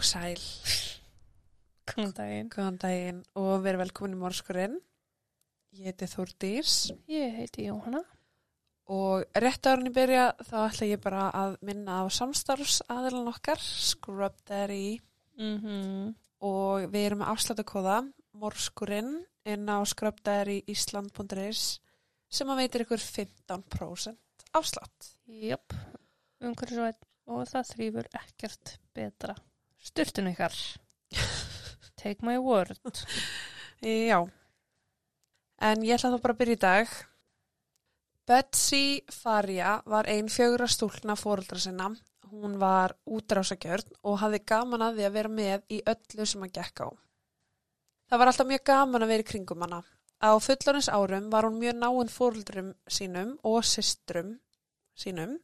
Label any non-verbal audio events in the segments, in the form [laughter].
og sæl, Góðan daginn. góðan daginn og verið velkomin í morskurinn. Ég heiti Þórdís Ég heiti Jóhanna. og rétt í byrja þá ætla ég bara að minna á samstarfsaðilan okkar, Scrub Daddy Mm og við erum með afslutakóða morskurinn inn á scrubdaddyisland.is sem að veitir ykkur 15% afslátt. Jöp, umhverfisvætt og það þrýfur ekkert betra. Sturtun ykkar. Take my word. Já, en ég ætla þá bara að byrja í dag. Betsy Faria var ein fjögra stúlna fóruldra sinna. Hún var útrásagjörn og hafði gaman að því að vera með í öllu sem hann gekk á. Það var alltaf mjög gaman að vera í kringum hana. Á fullorins árum var hún mjög náinn fóruldrum sínum og systrum sínum.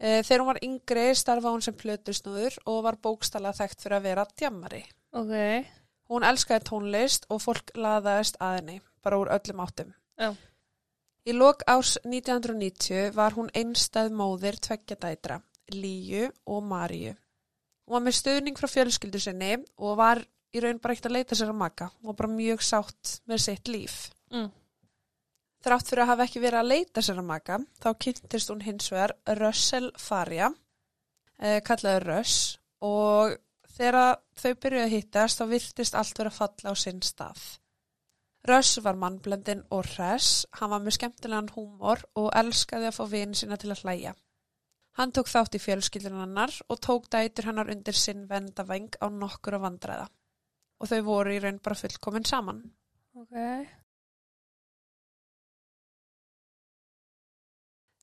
Eh, Þegar hún var yngri starfa hún sem plötusnúður og var bókstala þekkt fyrir að vera djammari. Ok, Hún elskaði tónlist og fólk laðaðist að henni, bara úr öllum áttum. Já. Í lok ás 1990 var hún einstæð móðir tveggja dætra, Líu og Maríu. Hún var með stuðning frá fjölskyldu sinni og var í raun bara ekkert að leita sér að maka. Hún var bara mjög sátt með sitt líf. mm. Þrátt fyrir að hafa ekki verið að leita sér að maka, þá kynntist hún hins vegar Russell Faria, eh, kallaði Russ, og þegar þau byrjuði að hittast þá virtist allt vera að falla á sinn stað. Russ var mannblendin og hress, hann var með skemmtilegan húmor og elskaði að fá vini sína til að hlæja. Hann tók þátt í fjölskyldunum hennar og tók dætur hennar undir sinn vendavæng á nokkura vandræða. Og þau voru í raun bara fullkomin saman. ok.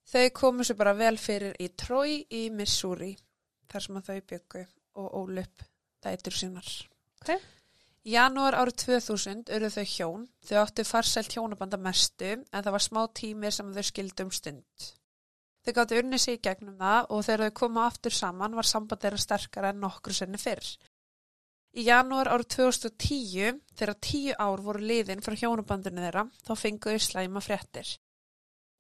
Þau komu sér bara vel fyrir í Troy í Missouri, þar sem að þau byggu og ól upp dætur sínar. Ok. Í janúar árið 2000 urðu þau hjón, þau áttu farsælt hjónabanda mestu en það var smá tími sem þau skildu um stund. Þau gáttu unni sig í gegnum það og þegar þau koma aftur saman var samband þeirra sterkara en nokkru sinni fyrr. Í janúar árið 2010, þegar tíu ár voru liðin frá hjónabandinu þeirra, þá fenguðu slæma fréttir.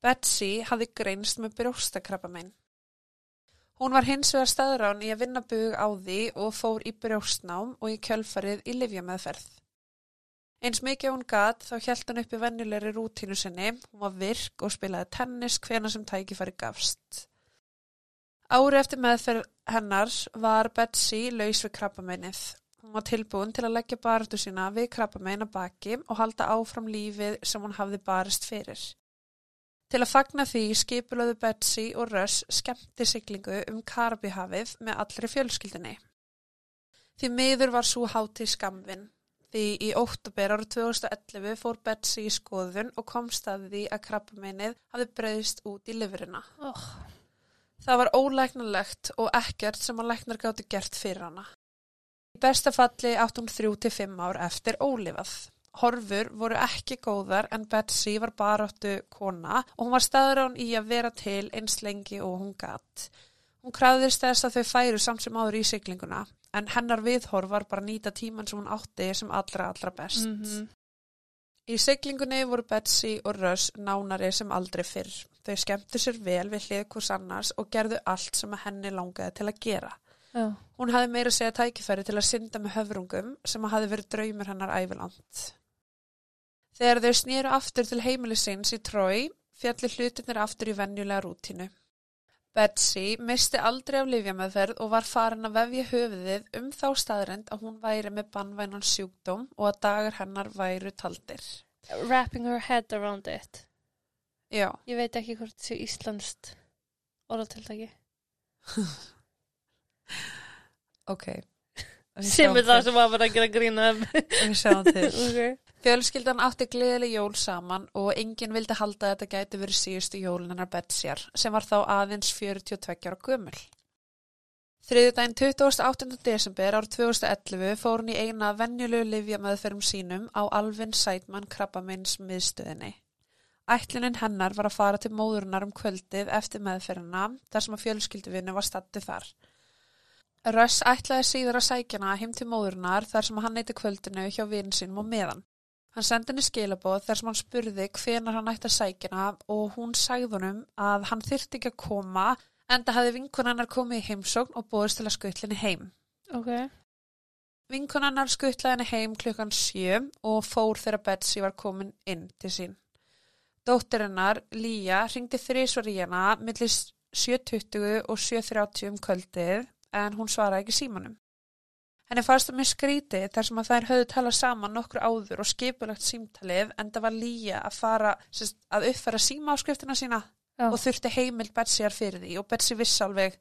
Betsy hafði greinst með brjóstakrabbamein. Hún var hins vegar staðrán í að vinna bug á því og fór í brjóstnám og í kjölfarið í livjameðferð. Eins mikið hún gat þá hjælt hann upp í venjulegri rútínu sinni, hún var virk og spilaði tennis hvena sem tækifæri gafst. Ári eftir meðferð hennar var Betsy laus við krabbameinið. Hún var tilbúin til að leggja baratu sína við krabbamein að baki og halda áfram lífið sem hún hafði barist fyrir. Til að fagna því skipulöðu Betsy og Russ skemmti siglingu um Karabíhafið með allri fjölskyldinni. Því miður var svo hátíð skamvin. Því í óttubér árið 2011 fór Betsy í skoðun og komst að því að krabbameinið hafði breyðist út í lifurina. Oh, Það var ólæknalegt og ekkert sem að læknar gáttu gert fyrir hana. Í besta falli átt hún þrjú til fimm ár eftir ólifað. Horfur voru ekki góðar en Betsy var baráttu kona og hún var staður án í að vera til eins lengi og hún gatt. Hún krafðist þess að þau færu samt sem áður í siglinguna en hennar viðhorf var bara að nýta tíman sem hún átti sem allra allra best. mm Í siglingunni voru Betsy og Russ nánari sem aldrei fyrr. Þau skemmtu sér vel við hlið hvers annars og gerðu allt sem henni langaði til að gera. Já. Hún hafði meira að segja tækifæri til að synda með höfrungum sem að hafði verið draumur hennar æviland. Þegar þau snýru aftur til heimilisins í Trói, fjalli hlutinir aftur í venjulega rútínu. Betsy misti aldrei af lifjameðferð og var farin að vefja höfuðið um þá staðrend að hún væri með bannvænan sjúkdóm og að dagar hennar væru taldir. Wrapping her head around it. Já, Ég veit ekki hvort þessi íslenskt orðatiltæki. [laughs] ok. Sem er það sem var bara að gera grína um. Við sjáum til. [laughs] ok. Fjölskyldan átti gleðileg jól saman og enginn vildi halda að þetta gæti verið síðustu jólin hennar Betsyar sem var þá aðeins 42 ára gömul. Þriðjudaginn 28. desember árið 2011 fór hún í eina venjulegu livja meðferðum sínum á Alvin Sætmann krabbameins miðstöðinni. Ætlunin hennar var að fara til móðurinnar um kvöldið eftir meðferðina þar sem að fjölskylduvinni var stattu þar. Russ ætlaði síður að sækjana heim til móðurinnar þar sem hann neyti kvöldinu hjá vinn sínum og meðan. Hann sendi henni skilabóð þar sem hann spurði hvenar hann ætti að sækjana og hún sagði honum að hann þyrfti ekki að koma enda hafði vinkun hennar komið í heimsókn og bóðist til að skutlinni heim. Ok. Vinkonannar skuttlaði henni heim klukkan sjö og fór þegar Betsy var komin inn til sín. Dóttirinnar, Lía, ringdi þrísvar í hana millir 7.20 og 7.30 um kvöldið en hún svaraði ekki símanum. Henni fannst það mjög skrítið þar sem að þær höfðu talað saman nokkur áður og skipulagt símtalið en það var Lía að fara sérst, að uppfæra símaáskriftina sína Já. og þurfti heimild Betsyar fyrir því og Betsy viss alveg.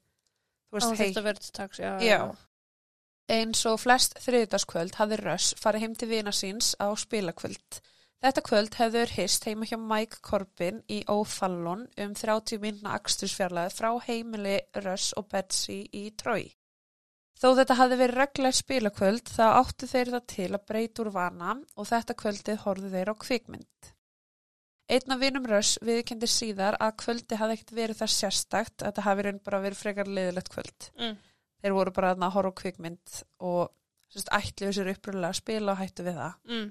Eins og flest þriðdagskvöld hafði Russ farið heim til vina síns á spilakvöld. Þetta kvöld hefðu þeir hist heima hjá Mike Corbin í O'Fallon um 30 minna akstursfjarlæði frá heimili Russ og Betsy í Trói. Þó þetta hafði verið reglægt spilakvöld þá áttu þeir það til að breyta úr vana og þetta kvöldið horfðu þeir á kvikmynd. Einn af vinum Russ viðkendi síðar að kvöldi hafði ekkert verið það sérstakt að þetta hafi raun bara verið frekar leiðilegt kvöld Mm. þeir voru bara að horfa á kvikmynd og ætlu sér uppröðlega að spila og hættu við það. Mm.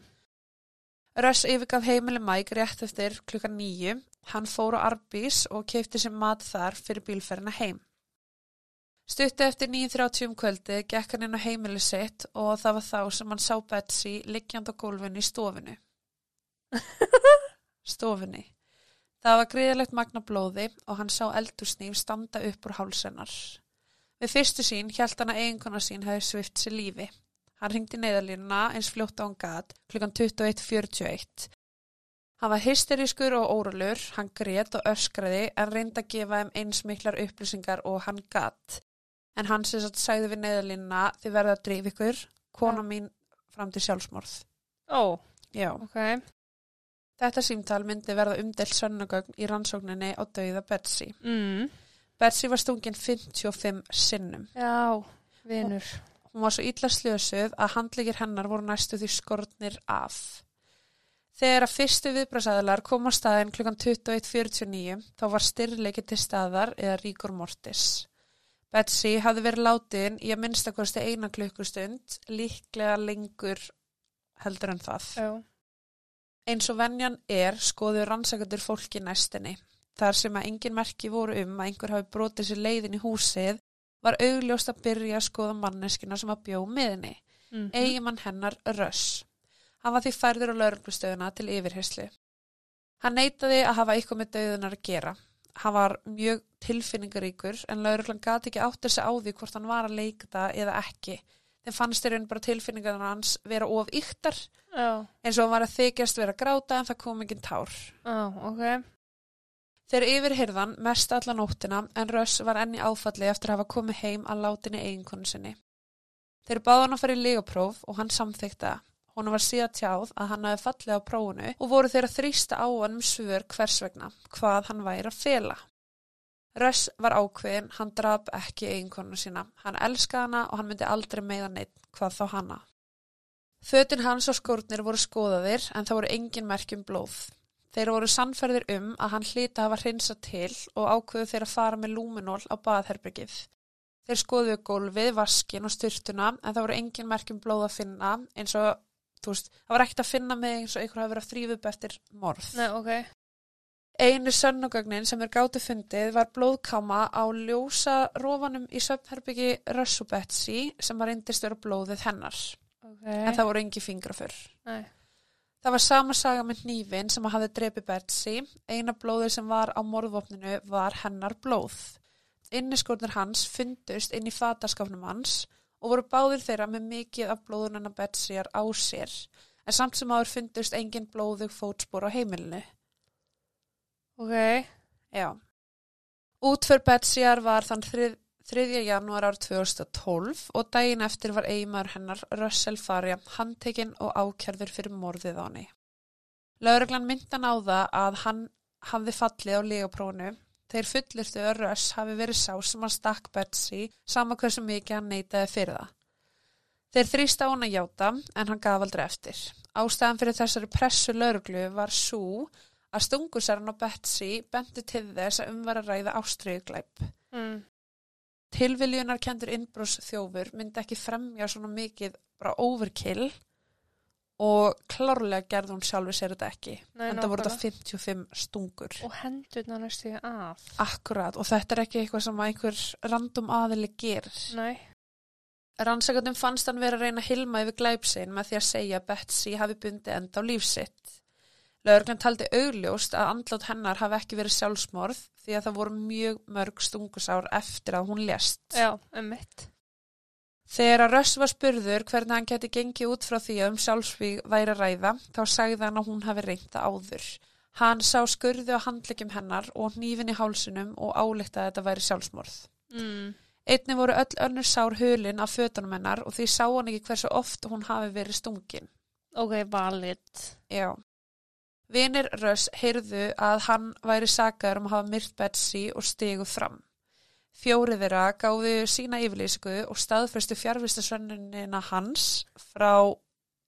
Russ yfirgaf heimili Mike rétt eftir klukkan nýju. Hann fór á Arbís og keipti sér mat þar fyrir bílferðina heim. Stuttu eftir 9.30 um kvöldi gekk hann inn á heimili sitt og það var þá sem hann sá Betsy liggjand á gólfinu í stofinu. [laughs] Stofunni. Það var gríðilegt magna blóði og hann sá eldursnýf standa upp úr hálsennar. Við fyrstu sín hjælt hann að eiginkona sín hefði svift sér lífi. Hann ringdi neyðalínuna eins fljótt á hann gat klukkan 21.41. Hann var hysterískur og óralur, hann grét og öskraði en reyndi að gefa þeim eins miklar upplýsingar og hann gat. En hann sem sagt sagði við neyðalínuna þið verða að drífa ykkur, kona Já. mín fram til sjálfsmorð. Ó, Já. ok. Þetta símtal myndi verða umdelt sönnugögn í rannsókninni á dauða Betsy. Mm. Betsy var stungin 55 sinnum. Já, vinur. Hún var svo illa slösuð að handleikir hennar voru næstu því skortnir af. Þegar að fyrstu viðbrasæðalar kom á staðin klukkan 21.49 þá var styrleiki til staðar eða ríkur mortis. Betsy hafði verið látin í að minnstakosti eina klukkustund, líklega lengur heldur en það. Já. Eins og venjan er skoðu rannsakandur fólki næstinni. Þar sem að engin merki voru um að einhver hafi brotið sér leiðin í húsið var augljóst að byrja að skoða manneskina sem að bjó miðinni. Mm. Eigimann hennar Röss. Hann var því færður á lauruglustöðuna til yfirherslu. Hann neitaði að hafa eitthvað með döðunar að gera. Hann var mjög tilfinningaríkur en lauruglan gati ekki átt þessi á því hvort hann var að leikta eða ekki. Þeim fannst þeir raun bara tilfinningarnar hans vera of yktar Já, eins og hann var að þykjast vera gráta en það kom ekki tár. já, ok. Þeir yfirhyrðan mest alla nóttina en Röss var enni áfalli eftir að hafa komið heim að látinni eiginkonu sinni. Þeir báði hann að fara í legapróf og hann samþykta. Hún var síðan tjáð að hann hafi fallið á prófunu og voru þeir að þrýsta á hann um svör hvers vegna, hvað hann væri að fela. Röss var ákveðin, hann draf ekki eiginkonu sína. Hann elskaði hana og hann myndi aldrei meða neitt, hvað þá hana. Fötin hans og skórnir voru skoðaðir en það voru engin merkjum blóð. Þeir voru sannferðir um að hann hlýta að hafa hreinsað til og ákveðu þeir að fara með lúminól á baðherbergið. Þeir skoðuðu gólfið, vaskin og styrtuna en það voru engin merkjum blóð að finna eins og, þú veist, það var ekkert að finna með eins og einhver hafi verið að þrýfa upp eftir morð. Nei, ok. Einu sönnugögnin sem er gátu fundið var blóðkáma á ljósa rofanum í söfnherbyggi Rössu Betsy sem var reyndist vera blóðið hennar. Ok. En það voru engi fingrafur. Nei. Það var sama saga með nýfin sem hafði drepið Betsy. Eina blóðið sem var á morðvopninu var hennar blóð. Inniskórnir hans fundust inn í fataskafnum hans og voru báðir þeirra með mikið af blóðunana Betsyar á sér. En samt sem áður fundust engin blóðug fótspor á heimilinu. Ok. Já. Útför Betsyar var þann 3. 3. janúar ár 2012 og daginn eftir var eiginmaður hennar Russell Faria handtekinn og ákjærður fyrir morðið á henni. Lauruglan myndan á það að hann hafði fallið á legaprónu þeir fullirtu að Russ hafi verið sá sem hann stakk Betsy sama hversu mikið hann neitaði fyrir það. Þeir þrýsta á hann að játa en hann gaf aldrei eftir. Ástæðan fyrir þessari pressu lauruglu var svo að stungusarinn á Betsy bendi til þess að umvara ræða ástriðuglæp. Mm. Tilviljunar kendur innbrós þjófur myndi ekki fremja svona mikið bara overkill og klárlega gerði hún sjálfi sér þetta ekki. Nei, en það voru þetta 55 stungur. Og hendurna næstu ég af. Akkurat og þetta er ekki eitthvað sem einhver random aðili gerir. Nei. Rannsakandum fannst hann vera að reyna að hilma yfir glæpsinn með því að segja að Betsy hafi bundið enda á lífsitt. Lögreglan taldi augljóst að andlátt hennar hafi ekki verið sjálfsmorð því að það voru mjög mörg stungusár eftir að hún lést. Já, um mitt. Þegar að Röss var spurður hvernig hann geti gengið út frá því að um sjálfsvíg væri að ræða, þá sagði hann að hún hafi reynda áður. Hann sá skurðu á handleggjum hennar og hnífin í hálsunum og álíkti að þetta væri sjálfsmorð. Mm. Einni voru öll önnur sár hulin af fötunum hennar og því sá hann ekki hversu oft hún hafi verið stungin. Ok, valid. Já. Vinir Röss heyrðu að hann væri sagaður um að hafa myrt Betsy og stegu fram. Fjórið þeirra gáðu sína yfirlýsingu og staðfyrstu fjárvistasönnunina hans frá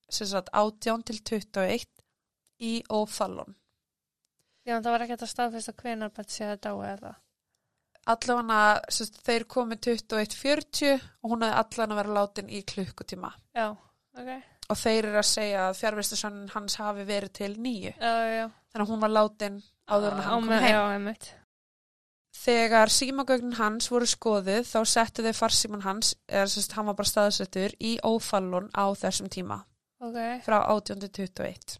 sagt, 18 til 21 í O'Fallon. Já, það var ekki að staðfesta hvenar Betsy að dá eða. Sem sagt, þeir komið 21.40 og hún hefði allan að vera látin í klukkutíma. Já, ok. Og þeir eru að segja að fjárvistasönnun hans hafi verið til nýju. Þannig að hún var látin áður en hann kom heim. Já. Þegar símagögnin hans voru skoðuð þá settu þau farsíman hans, eða sérst hann var bara staðsettur, í ófallun á þessum tíma, Ok. frá 1821.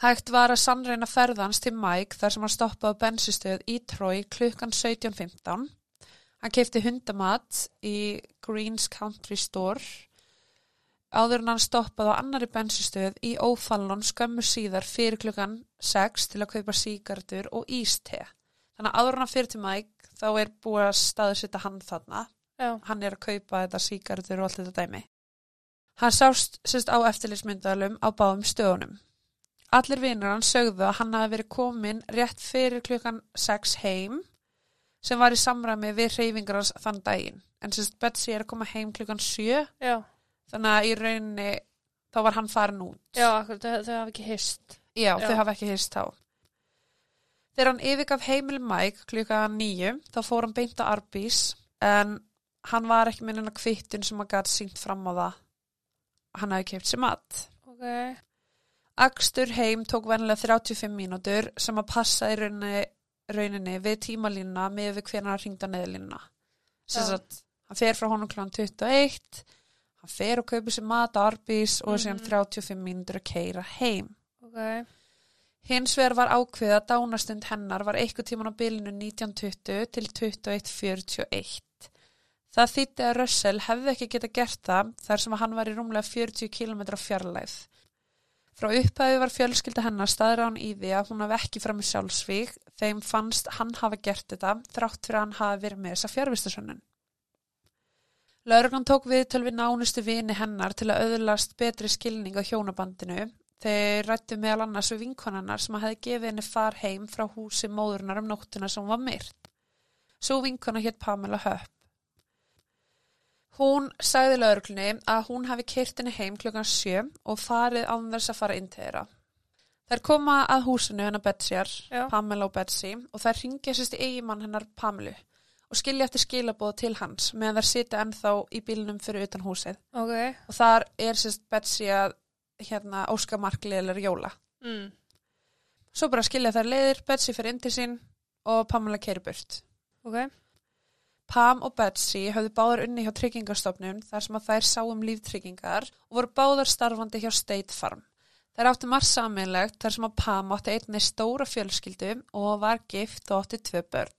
Hægt var að sannreina ferðans til Mike þar sem hann stoppaði bensistöð í Troy klukkan 17.15. Hann keipti hundamat í Greens Country Store áður en hann stoppaði á annari bensistöð í ófallun skömmu síðar fyrir klukkan 6 til að kaupa síkardur og íste. Þannig að áður en hann fyrir til Mike þá er búið að staðsetta hann þarna. Já, Hann er að kaupa þetta síkardur og allt þetta dæmi. Hann sást sérst á eftirlitsmyndalum á báðum stöðunum. Allir vinnur hann sögðu að hann hafi verið komin rétt fyrir klukkan 6 heim sem var í samræmi við hreyfingar hans þann daginn. En sérst Betsy er að koma heim klukkan 7 já. Þannig að í rauninni þá var hann farin út. Já, akkur, þau, þau hafa ekki hist. Já, Já. þau hafa ekki hýrst þá. Þegar hann yfirgaf heimil Mike klukka nýju, þá fór hann beint á Arbís, en hann var ekki en að kvittun sem hann gæti sínt fram á það. Hann hafi keipt sér mat. Ok. Akstur heim tók vennilega 35 mínútur sem að passa í rauninni, rauninni við tímalínuna með við hvernig hann ringda neðlínuna. Sem sagt, hann fer frá honum kl. 21, hann fer og kaupir sér mat á Arbís og Mhm. síðan 35 mínútur að keira heim. Ok. Hins vegar var ákveð að dánastund hennar var eitthvað tíman á bilinu 1920 til 2141. Það þýtti að Russell hefði ekki geta gert það þar sem að hann var í rúmlega 40 km fjarlæð. Frá upphæði var fjölskylda hennar staður án í því að hún hafi ekki fram í sjálfsvík þeim fannst hann hafa gert þetta þrátt fyrir að hann hafi verið með þessa fjárvistasönnun. Lauruglan tók við tölvi nánustu vini hennar til að auðlast betri skilning á hjónabandinu Þeir rættu meðal annars við vinkonannar sem hefði gefið henni far heim frá húsi móðurnar um nóttuna sem var myrt. Svo vinkona hétt Pamela Höpp. Hún sagði lauruglunni að hún hafi keirt henni heim klukkan sjö og farið án þess að fara inn til þeirra. Þær koma að húsinu hennar Betsyar, Já. Pamela og Betsy og þær ringja sérst í eigimann hennar Pamelu og skilja eftir skilabóð til hans meðan þær sita ennþá í bílnum fyrir utan húsið. Ok. Og þar er sérst Betsy að hérna óska markliðilegur jóla. Mm. Svo bara skilja þær leiðir, Betsy fyrir inn til sín og Pamela keiri burt. Ok. Pam og Betsy höfðu báðar unni hjá tryggingastofnun þar sem að þær sá um líftryggingar og voru báðar starfandi hjá State Farm. Þær áttu margt saminlegt þar sem að Pam átti einni stóra fjölskyldu og var gift og átti tvö börn.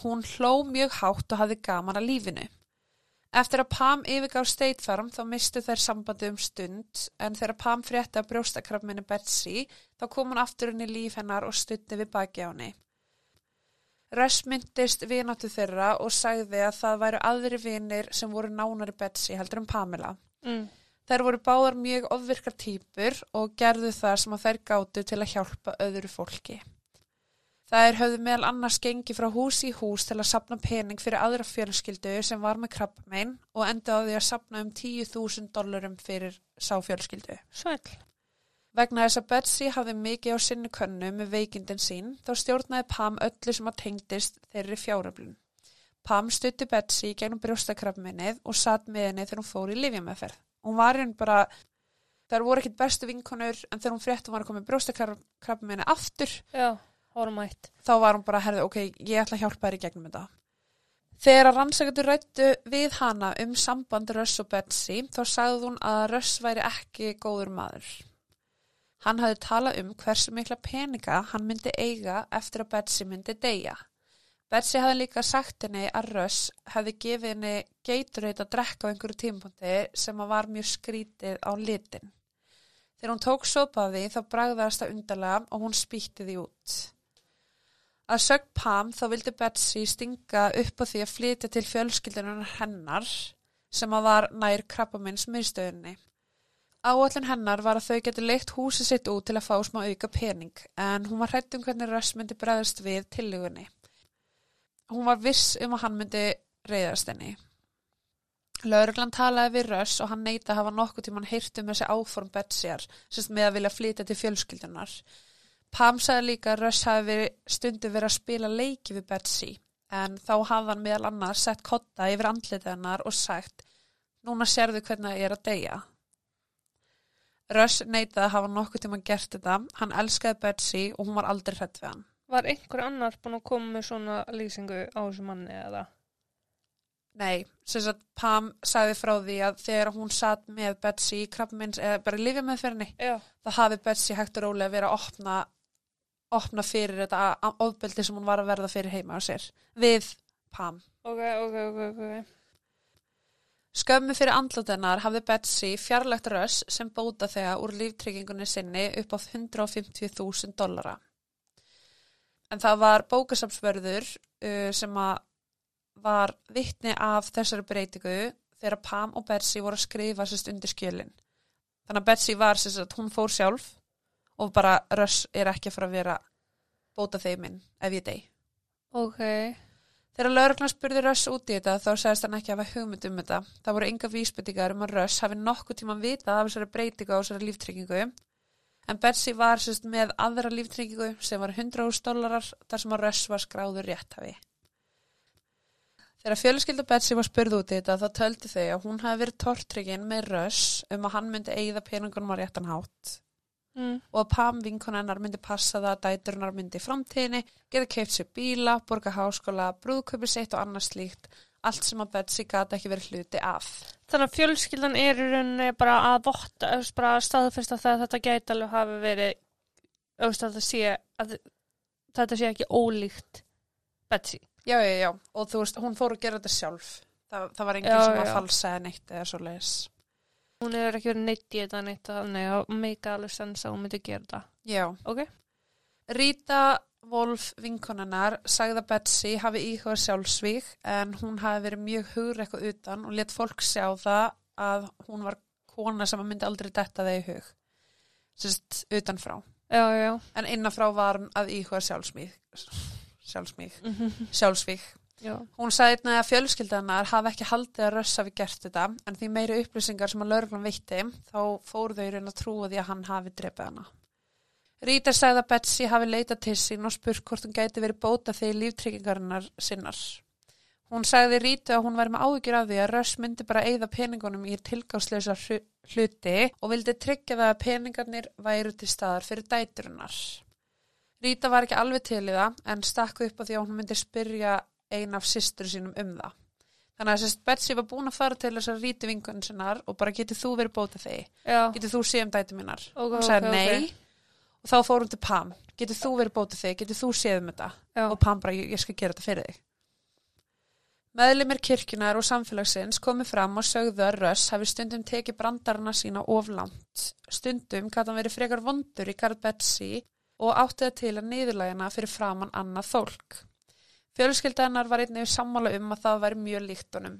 Hún hló mjög hátt og hafði gaman að lífinu. Eftir að Pam yfirgaf State Farm þá mistu þær sambandi um stund en þegar Pam frétti að brjóstakrafminni Betsy þá kom hún aftur inn í líf hennar og stundi við baki á henni. Russ myndist vináttu þeirra og sagði að það væru aðri vinir sem voru nánari Betsy heldur en Pamela. Mm. Þær voru báðar mjög ofvirkar týpur og gerðu það sem að þær gátu til að hjálpa öðru fólki. Þær höfðu meðal annars gengi frá hús í hús til að sapna pening fyrir aðra fjölskyldu sem var með krabbamein og enda á því að sapna um 10.000 dollarum fyrir sá fjölskyldu. Sæl. Vegna þess að Betsy hafði mikið á sinni könnu með veikindin sín, þá stjórnaði Pam öllu sem að tengdist þeirri fjáröflun. Pam stutti Betsy gegnum brjóstakrafminnið og satt með henni þegar hún fór í lifjameferð. Hún var hérna bara, þær voru ekkit bestu vinkonur, en þegar hún frétt hún var að koma með brjóstakrafminnið aftur, Já, hormætt. þá var hún bara, herði, ok, ég ætla að hjálpa þér í gegnum þetta. Þegar rannsakatur rættu við hana um samband Russ og Betsy þá sagði hún að Russ væri ekki góður maður. Hann hafði talað um hversu mikla peninga hann myndi eiga eftir að Betsy myndi deyja. Betsy hafði líka sagt henni að Russ hefði gefið henni geiturreit að drekka á einhverju tímpunkti sem var mjög skrítið á litin. Þegar hún tók sopaði þá bragðast það undarlega og hún spýtti því út. Að sög Pam þá vildi Betsy stinga upp á því að flytja til fjölskyldunar hennar sem að var nær krabbamins miðstöðunni. Áallin hennar var að þau geti leitt húsi sitt út til að fá smá auka pening en hún var hrætt um hvernig Russ myndi bregðast við tillegunni. Hún var viss um að hann myndi reyðast henni. Lauruglan talaði við Russ og hann neita að hafa nokkuð tíma hann heyrt um þessi áform Betsyar sem með að vilja flytja til fjölskyldunar. Pam sagði líka að Russ hafi stundu verið að spila leiki við Betsy en þá hafði hann meðal annars sett kotta yfir andlitið hennar og sagt núna sérðu hvernig það er að deyja. Russ neitaði að hafa nokkuð tíma gert þetta, hann elskaði Betsy og hún var aldrei hrætt við hann. Var einhver annar búin að koma með svona lýsingu á þessu manni eða? Nei, sem sagt Pam sagði frá því að þegar hún satt með Betsy í krabbmins, eða bara lífið með fyrirni, Já. þá hafi Betsy hægt og rólega verið að opna, opna fyrir þetta ofbeldi sem hún var að verða fyrir heima á sér við Pam. Ok, ok, ok, ok. Skömmu fyrir andlutennar hafði Betsy fjarlægt röss sem bóta þegar úr líftryggingunni sinni upp á 150.000 dollara. En það var bókasapsverður uh, sem að var vittni af þessari breytingu þegar Pam og Betsy voru að skrifa sérst undir skjölinn. Þannig að Betsy var sérst að hún fór sjálf og bara röss er ekki að fara að vera bóta þeiminn ef ég deg. Ok. Þegar lauruglan spurði Röss út í þetta þá sagðist hann ekki að hafa hugmynd um þetta. Það voru enga vísbyttingar um að Röss hafi nokkuð tíma vitað af þessari breytingu á þessari líftryggingu. En Betsy var sérst með aðra líftryggingu sem var 100.000 dólarar þar sem að Röss var skráður rétthafi. Þegar fjölskylda Betsy var spurð út í þetta þá töldi þau að hún hafi verið tortryggin með Röss um að hann myndi eigða peningunum á réttan hátt Mm. og að Pam vinkonennar myndi passa það að dæturinnar myndi framtíðinni, geta keift sér bíla, borga háskóla, brúðköpi sitt og annars slíkt, allt sem að Betsy gata ekki verið hluti af. Þannig að fjölskyldan er í rauninni bara að votta, bara að staðfesta það að þetta gæti alveg hafi verið, að sé, að þetta sé ekki ólíkt Betsy. Já, já, já, og þú veist, hún fór að gera þetta sjálf. Það, það var enginn sem að já. falsaði neitt eða svo leiðis. Hún er ekki verið neitt í þetta neitt, þannig að meika alveg sens að hún myndi gera þetta. Já. Ok? Rita Wolf vinkonennar sagði að Betsy hafi íhugað sjálfsvík en hún hafi verið mjög hugur eitthvað utan og let fólk sjá það að hún var kona sem myndi aldrei detta það í hug. Sérst, utanfrá. Já, já. En innanfrá var hún að íhuga sjálfsmíð. Sjálfsmíð. Mm Sjálfsvík. Já. Hún sagði einnig að fjölskyldanar hafi ekki haldið að Röss hafi gert þetta en því meiri upplýsingar sem að lauruglan veitti þá fóru þau raun að trúa því að hann hafi drepið hana. Rita sagði að Betsy hafi leitað til sín og spurt hvort hún gæti verið bóta þegar líftryggingarinnar sinnar. Hún sagði Rita að hún væri með áhyggjur af því að Röss myndi bara eigða peningunum í tilgáðsleisa hluti og vildi tryggja það að peningarnir væru til staðar fyrir dæturinnar. Rita var ekki alveg til í það en stakku upp á því að hún myndi spyrja ein af systur sínum um það. Þannig að sérst Betsy var búin að fara til þess að ríti vingunum sinnar og bara getur þú verið bótað þig? Getur þú séð um dæti minnar? Ok, hún sagði ok, ok. nei og þá fór hún til Pam. Getur þú verið bótað þig? Getur þú séð um þetta? Já. Og Pam bara, ég, ég skal gera þetta fyrir þig. Meðlimir kirkjunar og samfélagsins komu fram og sögðu að Röss hafi stundum tekið brandarana sína oflant. Stundum gæti hann verið frekar vondur í garð Betsy og átti það til að niðurlægina fyrir framann annað fólk. Fjölskyldanar var einnig sammála um að það væri mjög líkt honum.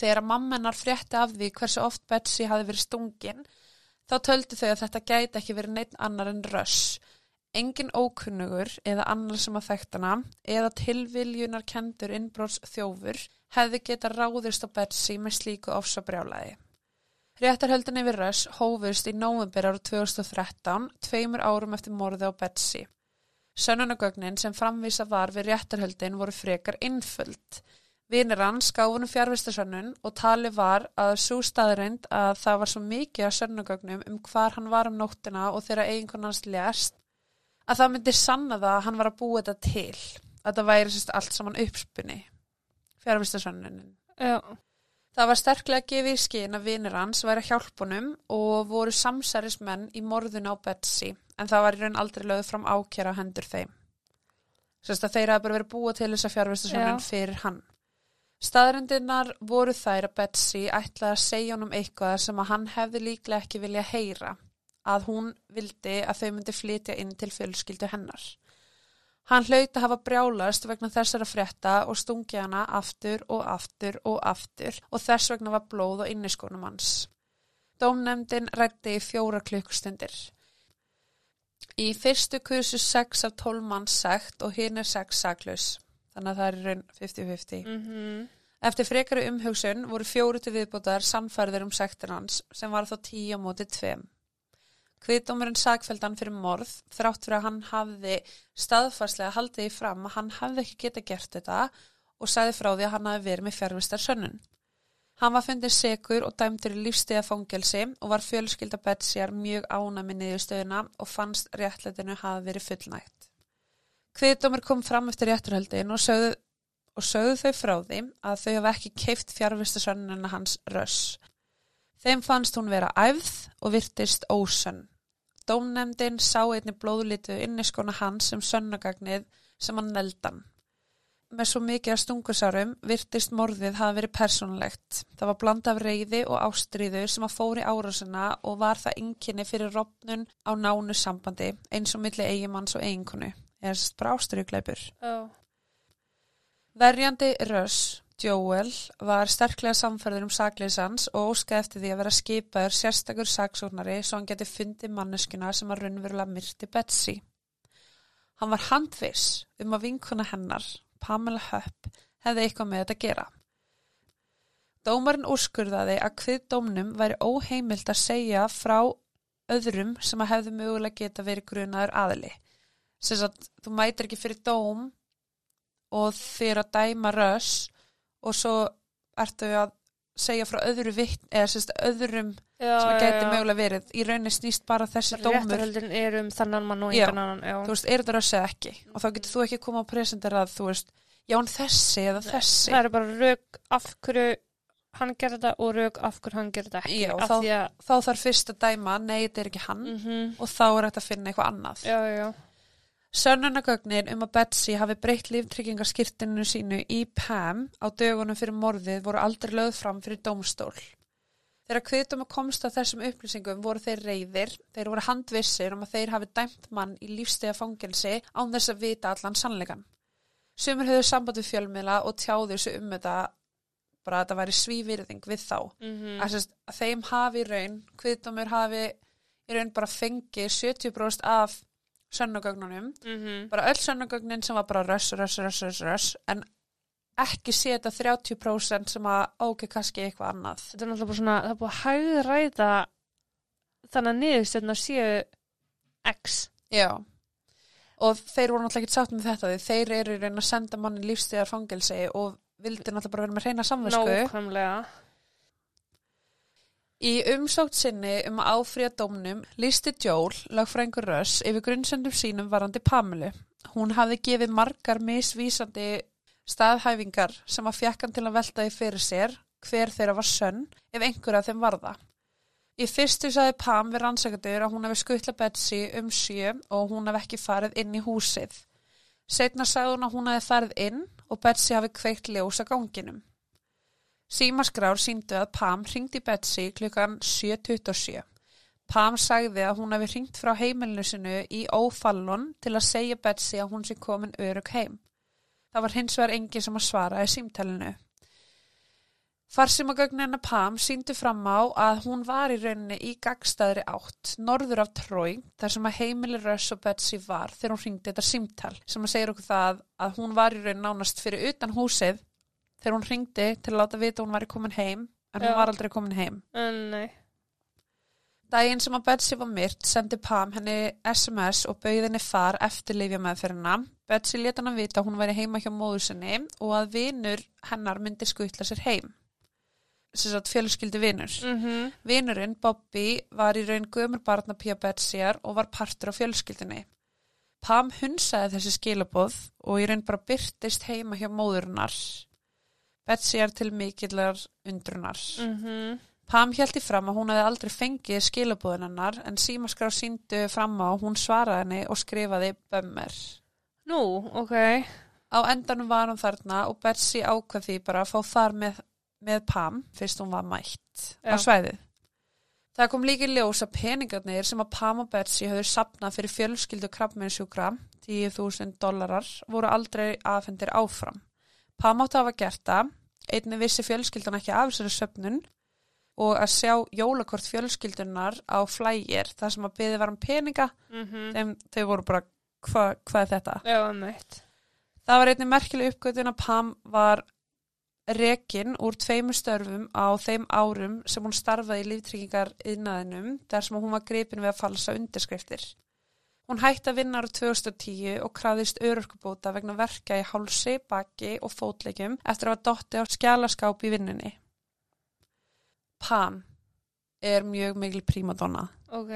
Þegar að mammenar frétti af því hversu oft Betsy hafi verið stungin, þá töldu þau að þetta gæti ekki verið neitt annar en röss. Engin ókunnugur eða annar sem að þekktana eða tilviljunar kendur innbróts þjófur hefði geta ráðist á Betsy með slíku ofsabrjálaði. Réttarhöldin yfir Röss hófust í ára 2013, tveimur árum eftir morði á Betsy. Sönnunagögnin sem framvísa var við réttarhöldin voru frekar innfullt. Vinir hans gáfunum fjárvistasönnun og tali var að svo staðreind að það var svo mikið af sönnunagögnum um hvar hann var um nóttina og þegar eiginkon hans lést að það myndi sanna það að hann var að búa þetta til. Að það væri sérst allt saman uppspunni fjárvistasönnunin. Já, Það var sterklega gefið í skinn að vinir hans væri að hjálpunum og voru samsærismenn í morðun á Betsy en það var í raun aldrei lögð fram ákjara á hendur þeim. Sérst að þeir hafa bara verið búa til þessa fjárvistasönnun Já. fyrir hann. Staðrendinnar voru þær að Betsy ætlaði að segja honum eitthvað sem að hann hefði líklega ekki vilja heyra, að hún vildi að þau myndi flytja inn til fjölskyldu hennar. Hann hlaut að hafa brjálast vegna þessara frétta og stungi hana aftur og aftur og aftur og þess vegna var blóð á inniskónum hans. Dómnefndin rætti í fjóra klukkustundir. Í fyrstu kursu 6 af 12 manns sekt og hinn er 6 saklaus. Þannig að það er raun 50-50. mhm, Eftir frekari umhugsun voru fjóru til viðbútar sannfærður um sektir hans sem var þá 10 á móti 2. Kviðdómurinn sagfældan fyrir morð þrátt fyrir að hann hafði staðfarslega haldið í fram að hann hafði ekki geta gert þetta og sagði frá því að hann hafi verið með fjárvistar sönnun. Hann var fundið sekur og dæmdur í lífstíða fangelsi og var fjölskylda Betsyar mjög ánæmi niður stöðuna og fannst réttlætinu hafi verið fullnægt. Kviðdómur kom fram eftir rétturhöldin og sögðu, og sögðu þau frá því að þau hafa ekki keift fjárvistasönnuna hans röss. Þeim fannst hún vera æfð og virtist ósönn. Dómnefndin sá einni blóðlítu inniskona hans sem sönnagagnið sem hann neldan. Með svo mikið að stungusárum virtist morðið hafa verið persónulegt. Það var bland af reyði og ástríðu sem að fóri árásina og var það ynginni fyrir rofnun á nánu sambandi eins og milli eigimanns og eiginkonu. Eða sérst bara ástríðugleipur. já, Verjandi Russ, Joel, var sterklega samferður um sakleysans og óskaði eftir því að vera skipaður sérstakur saksóknari svo hann geti fundið manneskuna sem að raunverulega myrti Betsy. Hann var handviss um að vinkona hennar, Pamela Hupp, hefði eitthvað með þetta gera. Dómarinn úrskurðaði að hvið dómnum væri óheimilt að segja frá öðrum sem að hefði mögulega geta verið grunaður aðili. Sess að þú mætir ekki fyrir dóm og eru að dæma röss og svo ertu að segja frá öðru vitt eða sérst öðrum sem geti mögulega verið. Í rauninni snýst bara þessi dómur Réttarhöldin er um þannan mann og engan annan, já. þú veist, er þetta röss eða ekki? Og þá getur þú ekki koma að presentera að þú veist, já en þessi eða þessi. Það eru bara rauk af hverju hann gerði þetta og rauk af hverju hann gerði þetta ekki. Já, þá- að, þá þarf fyrst að dæma, nei þetta er ekki hann. Mm og þá er þetta að finna eitthvað annað. Já, já, Sönnunagögnin um að Betsy hafi breytt líftryggingaskirtinu sínu í Pam á dögunum fyrir morðið voru aldrei lögð fram fyrir dómstól. Þegar kviðdóma komst að þessum upplýsingum voru þeir reyðir, þeir voru handvissir um að þeir hafi dæmt mann í lífstega fangelsi án þess að vita allan sannleikan. Sumir höfðu samband við fjölmiðla og tjáðu þessu um þetta bara að þetta væri svívirðing við þá. mm Að, sérst, að þeim hafi raun, kviðdómur hafi í raun bara fengið 70% af sönnugögnunum -hmm. bara öll sönnugögnin sem var bara röss, röss, röss, röss, röss en ekki setja 30% sem að ókei kannski eitthvað annað Þetta er náttúrulega bara svona, það er búið að hægræða þannig að niðurstöðna séu X. já og þeir voru náttúrulega ekki sátt með þetta því þeir eru raun að senda manni lífstíðar fangelsi og vildi náttúrulega bara vera með reyna samvisku Nákvæmlega. Í umsókt sinni um að áfrýja dómnum listi Joel, lögfrængur Röss, yfir grunnsendum sínum varandi Pamelu. Hún hafði gefið margar misvísandi staðhæfingar sem að fjekk hann til að velta því fyrir sér hver þeirra var sönn ef einhver af þeim varða. Í fyrstu sagði Pam við rannsakandur að hún hefði skuttla Betsy um sjö og hún hefði ekki farið inn í húsið. Setna sagði hún að hún hefði farið inn og Betsy hafi kveikt ljós að ganginum. Símaskrár síndu að Pam ringdi Betsy klukkan 7.27. Pam sagði að hún hefði ringt frá heimilinu sinu í ófallon til að segja Betsy að hún sé komin örug heim. Það var hins vegar engin sem að svara í símtælinu. Farsimagögnin að Pam síndu fram á að hún var í rauninni í gagstaðri átt, norður af Trói, þar sem að heimili Russ og Betsy var þegar hún ringdi þetta símtal, sem að segja okkur það að hún var í rauninni nánast fyrir utan húsið þegar hún ringdi til að láta vita að hún væri komin heim, en hún Já. var aldrei komin heim. En nei. Daginn sem að Betsy var myrt sendi Pam henni SMS og bauði henni far eftir lifja meðferðina. Betsy leta hann að vita að hún væri heima hjá móður sinni og að vinur hennar myndi skutla sér heim. Að fjölskyldi vinur. Mm Vinurinn, Bobby, var í raun gömur barna Pia Betsyar og var partur á fjölskyldinni. Pam hunsaði þessi skilaboð og í raun bara byrtist heima hjá móðurinnar. Betsy er til mikillar undrunar. Mhm. Pam hjælti fram að hún hefði aldrei fengið skilabúðin hennar en símaskrá síndu fram á hún svaraði henni og skrifaði bömmir. Nú, ok. Á endanum var hún þarna og Betsy ákvað því bara að fá þar með, með Pam fyrst hún var mætt á Já. svæðið. Það kom líka í ljós að peningarnir sem að Pam og Betsy höfðu sapnað fyrir fjölskyldu krabbmennsjúkra, 10.000 dollarar, voru aldrei afhendir áfram. Pam átti að hafa gert það, einni vissi fjölskyldan ekki af þessari söfnun og að sjá jólakort fjölskyldunar á flægir þar sem að byði var um peninga, Mm þeim, þau voru bara, hva, hvað er þetta? Já, meitt. Það var einnig merkileg uppgötun að Pam var rekin úr tveimur störfum á þeim árum sem hún starfaði í líftryggingar yðnaðinum þar sem hún var gripin við að falsa undirskriftir. Hún hætti að vinna ára 2010 og krafðist örorkubóta vegna verka í hálsi, baki og fótleikjum eftir að hafa dotti á skjálaskáp í vinnunni. Pam er mjög mikil prímadonna Ok.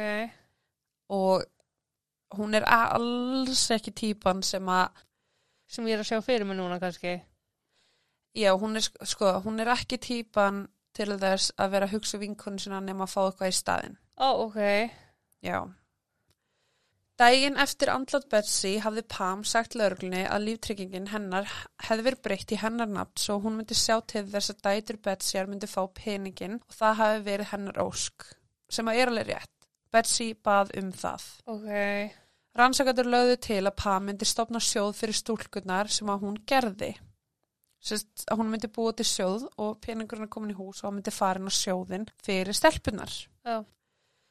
og hún er alls ekki típan sem að Sem ég er að sjá fyrir mig núna kannski. Já, hún er, sk- sko, hún er ekki típan til þess að vera að hugsa vinkonu sinna nema að fá eitthvað í staðinn. Ó, ok. Já. Dægin eftir andlat Betsy hafði Pam sagt lauruglunni að líftryggingin hennar hefði verið breytt í hennar nafn svo hún myndi sjá til þess að dætur Betsyar myndi fá peningin og það hafi verið hennar ósk, sem að er alveg rétt. Betsy bað um það. Ok. Rannsakatur lögðu til að Pam myndi stopna sjóð fyrir stúlkunar sem að hún gerði. Sest, að hún myndi búa til sjóð og peningurinn er komin í hús og hann myndi farin á sjóðin fyrir stelpunar. Já.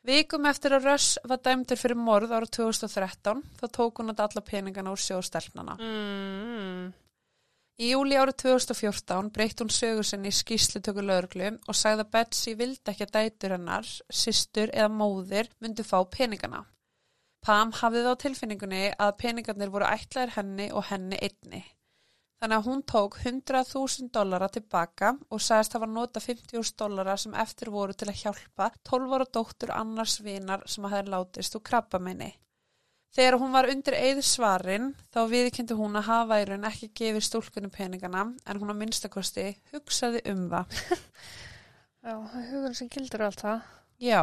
Vikum eftir að Russ var dæmdur fyrir morð ára 2013 þá tók hún að alla peningana úr sjóðstelpnana. Mm. Í júli árið 2014 breytt hún sögur sinni í skýslutöku lögreglu og sagði að Betsy vildi ekki að dætur hennar, systur eða móðir myndi fá peningana. Pam hafði þá tilfinningunni að peningarnir voru ætlaðir henni og henni einni. Þannig að hún tók 100.000 dollara tilbaka og sagðist hafa nota 50.000 dollara sem eftir voru til að hjálpa 12 ára dóttur annars vinar sem að hefði látist úr krabbameini. Þegar hún var undir eið svarin þá viðkynnti hún að hafa í raun ekki gefið stúlkunum peningana en hún á minnstakosti hugsaði um það. Já, hugur sem gildur allt það. Já.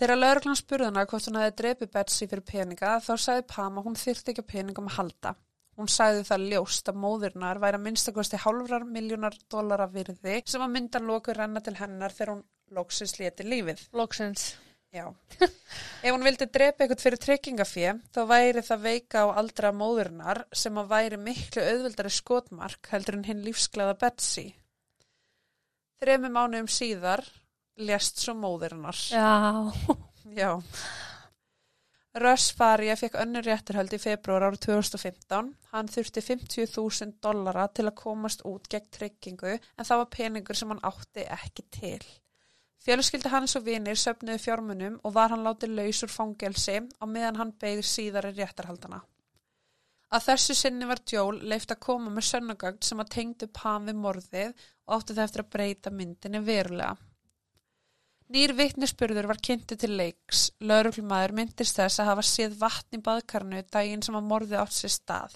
Þegar lauruglan spurði hana hvort hún hefði drepið Betsy fyrir peninga þá sagði Pam að hún þyrfti ekki að peningum að halda. Hún sagði það ljóst að móðurnar væri að minnstakosti hálfrar miljónar dollara virði sem að myndan loku renna til hennar þegar hún loksins leti lífið. Loksins. Já. [laughs] Ef hún vildi drepa eitthvað fyrir tryggingafé, þá væri það veika á aldra móðurnar sem að væri miklu auðvildari skotmark heldur en hinn lífsglæða Betsy. Þremi mánuðum síðar lést svo móðurinnar. Já. Já. Russ Faria fekk önnur réttarhöld í februar ára 2015. Hann þurfti 50.000 dollara til að komast út gegn tryggingu en það var peningur sem hann átti ekki til. Fjölskyldi hans og vinir söfnuðu fjármunum og var hann látið laus úr fangelsi á meðan hann beigði síðari réttarhaldana. Að þessu sinni var Joel leift að koma með sönnagögn sem að tengdu Pam við morðið og átti það eftir að breyta myndinni verulega. Nýr vittnesspurður var kynntu til leiks. Lauruglumæður myndist þess að hafa séð vatn í baðkarnu daginn sem að morðið átt sér stað.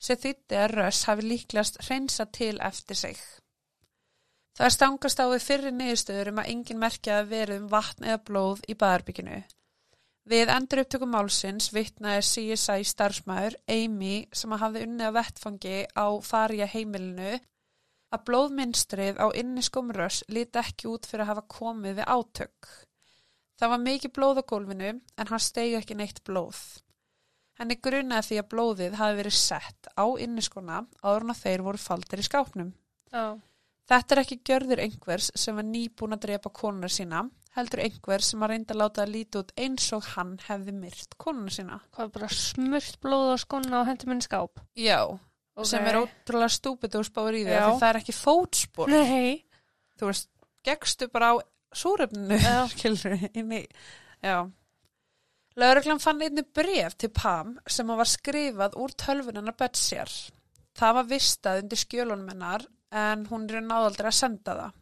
Sér þýtti að Röss hafi líklegast hreinsað til eftir sig. Það stangast á við fyrri niðurstöður um að engin merkja að verið um vatn eða blóð í baðarbygginu. Við endur upptökum málsins vittnaði CSI starfsmæður Amy sem að hafði unnið að vettfangi á farja heimilinu að blóðmynstrið á inniskum röss líti ekki út fyrir að hafa komið við átök. Það var mikið blóð á gólfinu en hann stegi ekki neitt blóð. Henni grunaði því að blóðið hafi verið sett á inniskona áður en að þeir voru faldir í skápnum. Já. Þetta er ekki gjörður einhvers sem var nýbúin að drepa konuna sína, heldur einhver sem að reynda að láta að líti út eins og hann hefði myrt konuna sína. Hvað bara smurt blóð á skona og hendi minn skáp? Já, Ok. sem er ótrúlega stúpid og spáir í því því það er ekki fótspor. Nei. Þú veist, geggstu bara á. Já. [laughs] Lauruglan fann einni bref til Pam sem að var skrifað úr tölvunarnar Betsyar. Það var vistað undir skjölunum hennar en hún er náðaldri að senda það.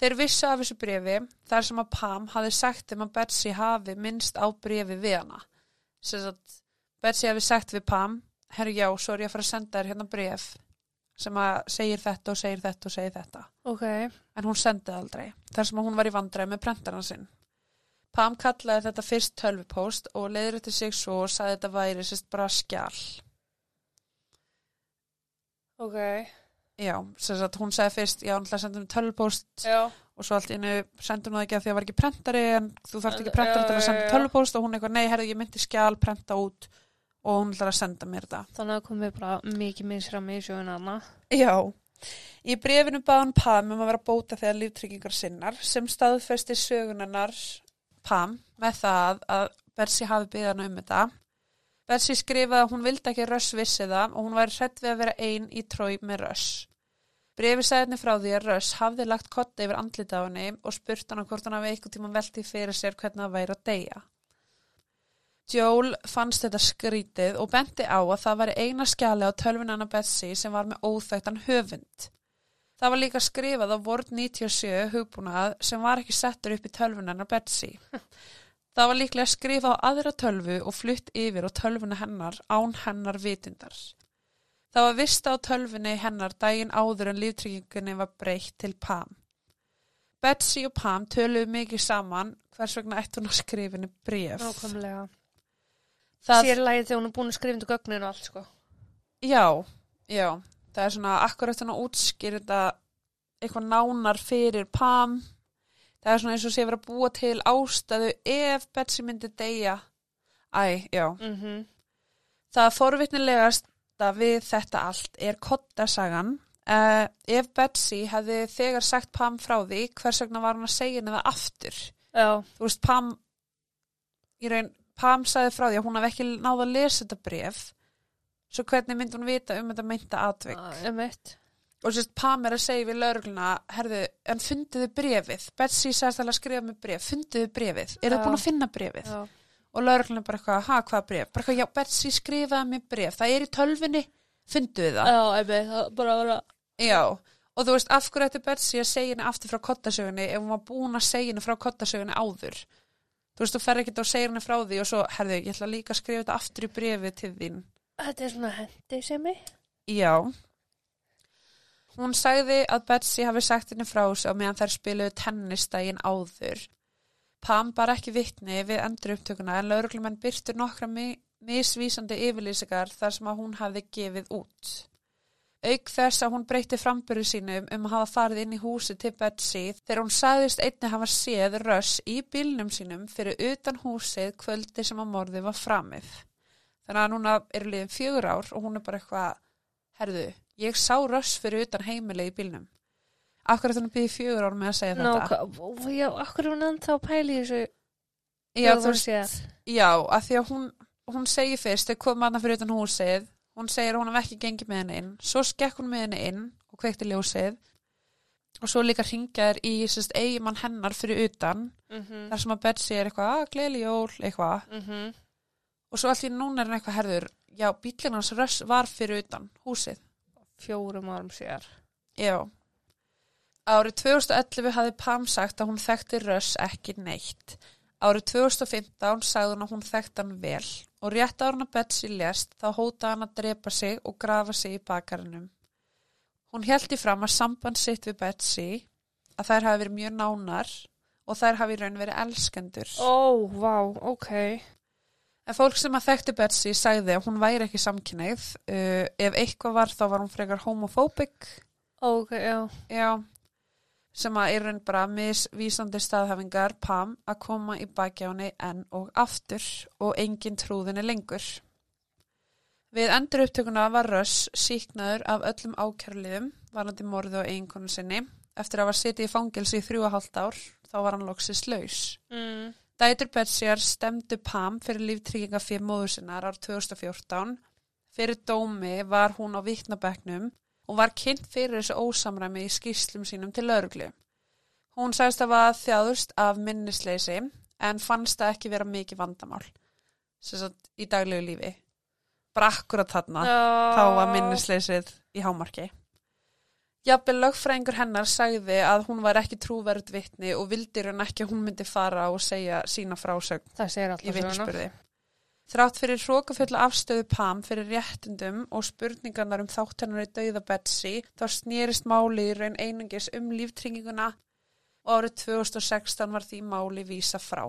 Þeir vissu af þessu brefi þar sem að Pam hafi sagt um að Betsy hafi minnst á brefi við hana. Að Betsy hafi sagt við Pam, herru já, ég að fara að senda þér hérna bref sem að segir þetta og segir þetta og segir þetta. Ok, en hún sendið aldrei. Þar sem hún var í vandræði með prentarna sinn. Pam kallaði þetta fyrst tölvupóst og leiður þetta sig svo og sagði þetta væri sérst bara skjál ok, já, sérst að hún sagði fyrst já, hún ætlaði að senda henni tölvupóst já, og svo allt innu sendur hún það ekki að því að var ekki prentari en þú þarft ekki prentari til að senda tölvupóst og hún eitthvað, nei, herðu, ég myndi skjál prenta út og hún ætlar að senda mér þetta þannig að komið bara mikið misfram í sjöuna hana. Já, í brefinu baðan Pam um að vera bóta þegar líftryggingar sinnar sem staðfesti sögunarnar Pam með það að Bersi hafi byggðan um þetta. Bersi skrifaði að hún vildi ekki Röss vissi það og hún væri hrætt við að vera ein í trói með Röss. Brefi sagði henni frá því að Röss hafði lagt kotta yfir andlita á henni og spurt hann hvort hann hafi eitthvað tíma velti fyrir sér hvernig það væri að deyja. Joel fannst þetta skrítið og benti á að það var eina skjali á tölvunana Betsy sem var með óþægtan höfund. Það var líka skrifað á Word 97 hugbúnað sem var ekki settur upp í tölvunana Betsy. [laughs] Það var líklega skrifað á aðra tölvu og flutt yfir á tölvuna hennar án hennar vitundar. Það var vista á tölvunni hennar daginn áður en líftryggingunni var breytt til Pam. Betsy og Pam töluðu mikið saman hvers vegna ætti hún að skrifinni bref. Nákvæmlega. Það, Sérlægið þegar hún er búin að skrifa undir gögnin og allt, sko. Já, já, það er svona akkurat þannig að útskýra þetta eitthvað nánar fyrir Pam. Það er svona eins og sé verið að búa til ástæðu ef Betsy myndi deyja. Æ, já. Mm Það forvitnilegasta við þetta allt er kottasagan. Uh, ef Betsy hefði þegar sagt Pam frá því, hvers vegna var hann að segja það aftur? Já, Þú veist, Pam, í raun, Pam sagði frá því að hún hafði ekki náð að lesa þetta bref. Svo hvernig myndi hún vita um þetta meinta atvik? um og sérst Pam er að segja við laurugluna herðu, en fundiðu brefið Betsy sagðist að skrifa með bref, fundiðu brefið eru þið Já. búin að finna brefið Já. og laurugluna bara eitthvað, ha, hvað bref bara eitthvað, já, Betsy skrifaði með bref það er í tölfunni, fundiðu það? Já, einmitt, það bara vera... já, og þú veist, af hverju ætti Betsy að segja henni aftur frá kottasögunni ef hún var búin að segja henni frá kottasögunni áður þú veist, þú fer ekki að segja henni frá því og svo, herðu, ég ætla líka að skrifa þetta aftur í brefið til þín Þetta er svona hendi sem mig. Já. Hún sagði að Betsy hafi sagt henni frá sig á meðan þær spiluðu tennistægin áður. Pam bar ekki vittni við endur upptökuna en lauruglumenn byrtu nokkra mi misvísandi yfirlýsingar þar sem að hún hafði gefið út. Auk þess að hún breytti frambyrðu sínum um að hafa farið inn í húsi til Betsy þegar hún sagðist einni hafa séð röss í bílnum sínum fyrir utan húsið kvöldi sem að morði var framið. Þannig að núna eru liðin fjögur ár og hún er bara eitthvað, herðu, ég sá röss fyrir utan heimilið í bílnum. Akkur þannig býðið fjögur ár með að segja Ná, þetta. hva- já, akkur er hún ennþá í þessu? Já, þú veist, já, að því að hún, hún segir fyrst, þau komum aðna fyrir utan húsið, hún segir hún hef ekki gengið með henni inn, svo skekk hún með henni inn og kveikti ljósið og svo líka ringjaður í eigimann hennar fyrir utan, Mm -hmm. þar sem að Betsy er eitthvað, að gleyli jól, eitthvað, Mm og svo allir núna er hann eitthvað herður, já, bílinn hans röss var fyrir utan húsið. Fjórum árum sér. Já. Árið 2011 hafði Pam sagt að hún þekkti Röss ekki neitt. Árið 2015 sagði hún að hún þekkti hann vel og rétt ára hann að Betsy lést þá hótaði hann að drepa sig og grafa sig í bakarinum. Hún held í fram að samband sitt við Betsy að þær hafi verið mjög nánar og þær hafi í raun verið elskendur. Ó, vá, ok. En fólk sem að þekkti Betsy sagði að hún væri ekki samkynneið. Uh, ef eitthvað var þá var hún frekar homophobic. Ok, já. Já, sem að er raun bara misvísandi staðhafingar Pam að koma í bakjáni enn og aftur og engin trúðinni lengur. Við endur upptökuna var Röss síknaður af öllum ákjærliðum varandi morðu og eiginkonu sinni. Eftir að hafa sitið í fangelsi í þrjú og hálft ár, þá var hann loksist laus. Mm. Dætur Betsjar stemdu Pam fyrir líftrygginga fyrir móður sinnar ár 2014. Fyrir dómi var hún á viknabekknum og var kynnt fyrir þessu ósamræmi í skýrslum sínum til lauruglu. Hún sagðist að var þjáðust af minnisleysi en fannst það ekki vera mikið vandamál sem sagt í daglegu lífi. Bara akkurat þarna, þá var minnisleysið í hámarki. Jafnvel lögfræðingur hennar sagði að hún var ekki trúverð vitni og vildi raun ekki að hún myndi fara og segja sína frásögn Það segir í vitnisspurði. Þrátt fyrir hrókafullu afstöðu Pam fyrir réttundum og spurningarnar um þátt hennar í dauða Betsy þá snýrist máli í raun einungis um líftrygginguna og árið 2016 var því máli vísa frá.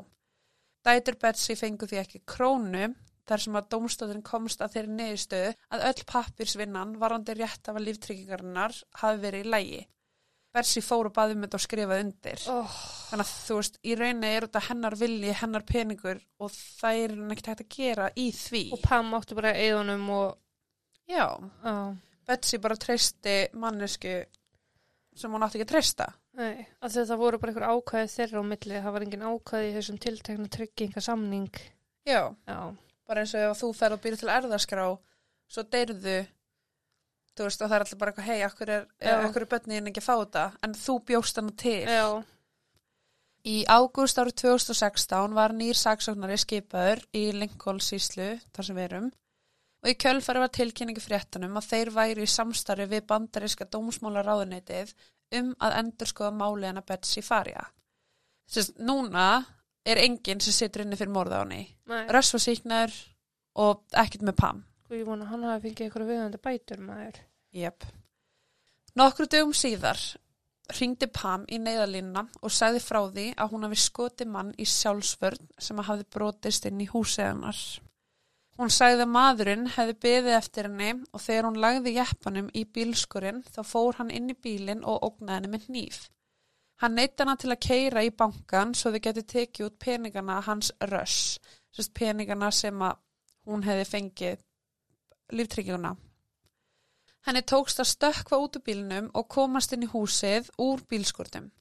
Dætur Betsy fengu því ekki krónu þar sem að dómstóðin komst að þeirri neðistöðu að öll pappirsvinnan varandi rétt af að líftryggingarinnar hafi verið í lægi. Betsy fór og baði um þetta og skrifaði undir. oh, Þannig að þú veist, í rauninni er þetta hennar vilji, hennar peningur og það er hann ekkert hægt að gera í því. og Pam átti bara eðunum og Já, á, Betsy bara treysti mannesku sem hún átti ekki að treysta. nei, að þetta voru bara einhver ákvæði þeirra á milli, það var engin ákvæði í þessum tiltekna tryggingasamning. Já, já, bara eins og ef þú fer og býr til erðaskrá, svo deyrðu, þú veist, og það er alltaf bara hei, akkur er, akkur er bönniðin ekki að fá þetta, en þú bjóst hann til. já, Í ágúst árið 2016 var nýr saksóknari skipaður í Lincoln síslu, þar sem við erum, og í kjölfari var tilkynningu fréttanum að þeir væri í samstarfi við bandariska dómsmála ráðuneytið um að endur skoða máli hana Betsy Faria. Sérst, núna er enginn sem situr inni fyrir morða á henni. Röss var síknar og ekkert með Pam. og ég vona að hann hafi fengið eitthvað viðandi bætur maður Jep. Nokkru dögum síðar ringdi Pam í neyðalínuna og sagði frá því að hún hafi skoti mann í sjálfsvörn sem að hafi brotist inn í húsið hennar. Hún sagði að maðurinn hefði beðið eftir henni og þegar hún lagði jeppanum í bílskurinn þá fór hann inn í bílinn og ógnaði henni með hníf. Hann neitt hana til að keira í bankan svo þau geti tekið út peningana hans röss, peningana sem að hún hefði fengið líftryggjuna. Henni tókst að stökkva út úr bílnum og komast inn í húsið úr bílskurtum.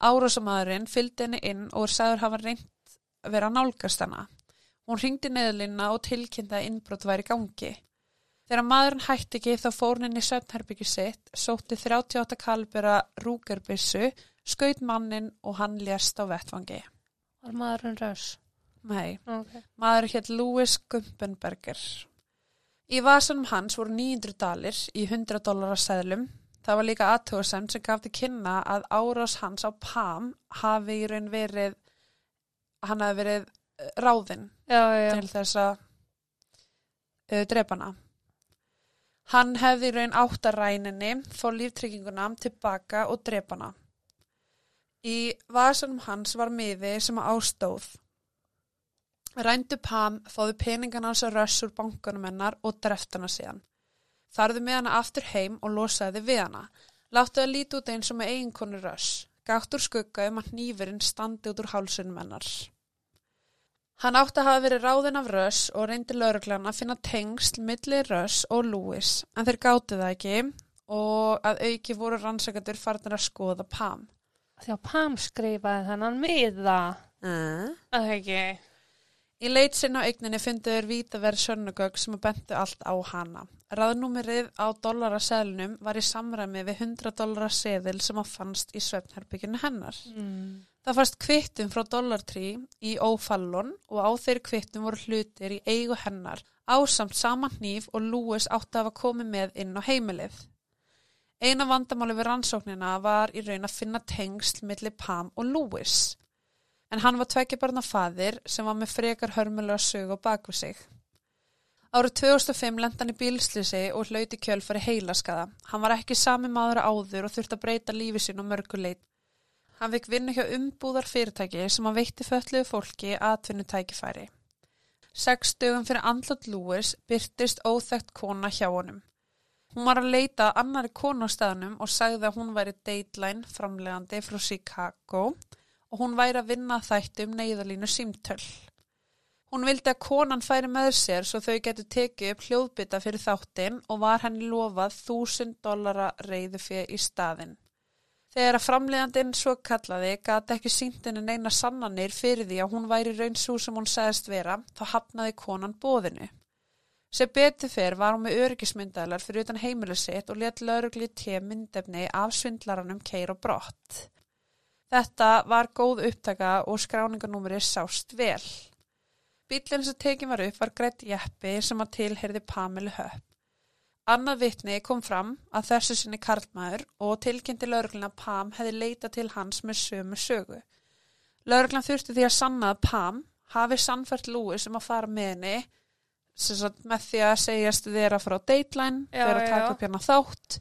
Árásamadurinn fylgdi henni inn og er sagður hafa reynt að vera nálgast hana. Hún ringdi neðlina og tilkynnti að innbrot væri gangi. Þegar maðurinn hætti ekki þá fór í söfnherbyggi sitt, sótti 38 kalibera rúgerbissu, skaut mannin og hann lést á vettfangi. var maðurinn röss Nei, ok, maður hétt Louis Gumpenberger. Í vasanum hans voru 900 dalir í 100 dólar að seðlum. Það var líka aðtöðsend sem gaf til kynna að árás hans á Pam hafi í raun verið, hann hafi verið eh, ráðinn til þess að uh, drepa hana. Hann hefði í raun átt að ræninni, fór líftrygginguna tilbaka og drepa hana. Í vasanum hans var miði sem ástóð. Rændu Pam fóðu peningana hans að röss úr bankanum hennar og dreft hana síðan. Þarðu með hana aftur heim og losaði við hana. Láttu það líti út eins og með eiginkonu röss. Gátt úr skugga um að nýfurinn standi út úr hálsunum hennar. Hann átti að hafa verið ráðinn af Röss og reyndi lauruglan að finna tengsl milli Röss og Lewis en þeir gátu það ekki og að auki voru rannsakandur farnir að skoða Pam. því að Pam skrifaði þennan miða Uh. að það ekki Í leit sinna á eigninni fundu þeir vítaverð sönnugögg sem að bentu allt á hana. Raðnúmerið á dollaraseðlunum var í samræmi við 100 dollaraseðil sem að fannst í svefnherbygginu hennar. mm. Það fannst kvittum frá Dollartree í Ófallon og á þeirri kvittum voru hlutir í eigu hennar ásamt saman hníf og Lewis átti að hafa komið með inn á heimilið. Eina vandamáli við rannsóknina var í raun að finna tengsl milli Pam og Lewis. En hann var tvekja barna faðir sem var með frekar hörmulega sög og baku sig. Árið 2005 lent hann í bílslýsi og hlauti kjölfari heilaskaða. Hann var ekki sami maður áður og þurfti að breyta lífi sín og mörguleit. Hann fikk vinna hjá umbúðar fyrirtæki sem hann veitti fölluðu fólki atvinnutækifæri. Sex dögum fyrir andlat Lewis byrtist óþekkt kona hjá honum. Hún var að leita annari konu á staðnum og sagði að hún væri Dateline framlegandi frá Chicago og hún væri að vinna þætti um neyðalínu símtöl. Hún vildi að konan færi með sér svo þau getur tekið upp hljóðbytta fyrir þáttin og var henni lofað 1000 dollara reyðu fyrir í staðinn. Þegar að framleiðandinn svo kallaði gati ekki síndinu neina sannanir fyrir því að hún væri raun svo sem hún sagðist vera, þá hafnaði konan bóðinu. Sem betur fyrr var hún með öryggismyndalar fyrir utan heimilu sitt og let laurugli te myndefni af svindlaranum keir og brott. Þetta var góð upptaka og skráninganúmeri sást vel. Bílinn sem tekin var upp var greitt jeppi sem að tilherði Pamelu Höpp. Annað vitni kom fram að þessu sinni karlmaður og tilkynnti laurugluna að Pam hefði leitað til hans með sömu sögu. Lauruglan þurfti því að sanna að Pam hafi sannfært Lewis um að fara með henni sem með því að segjast vera frá Dateline já, taka upp hérna þátt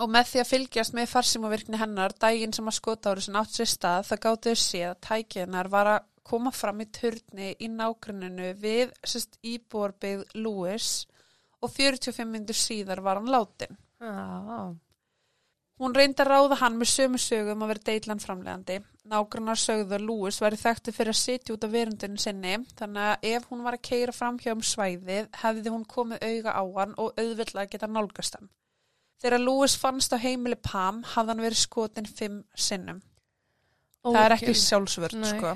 og með því að fylgjast með farsímavirkni hennar daginn sem að skotári sem átt sér stað það gáttu séð að tæki hennar var að koma fram í turni í nágruninu við sérst, íbúarbygð Lewis og 45 minnur síðar var hann látin. Já, Hún reyndi að ráða hann með sömu sögum að vera Dateline framlegandi. Nágrannar sögðu að Lewis væri þekktu fyrir að sitja út af verundinu sinni þannig að ef hún var að keira fram hjá um svæðið hefði hún komið auga á hann og auðvitað geta nálgast hann. Þegar Lewis fannst á heimili Pam hafði hann verið skotin fimm sinnum. Það er ekki sjálfsvörd, sko.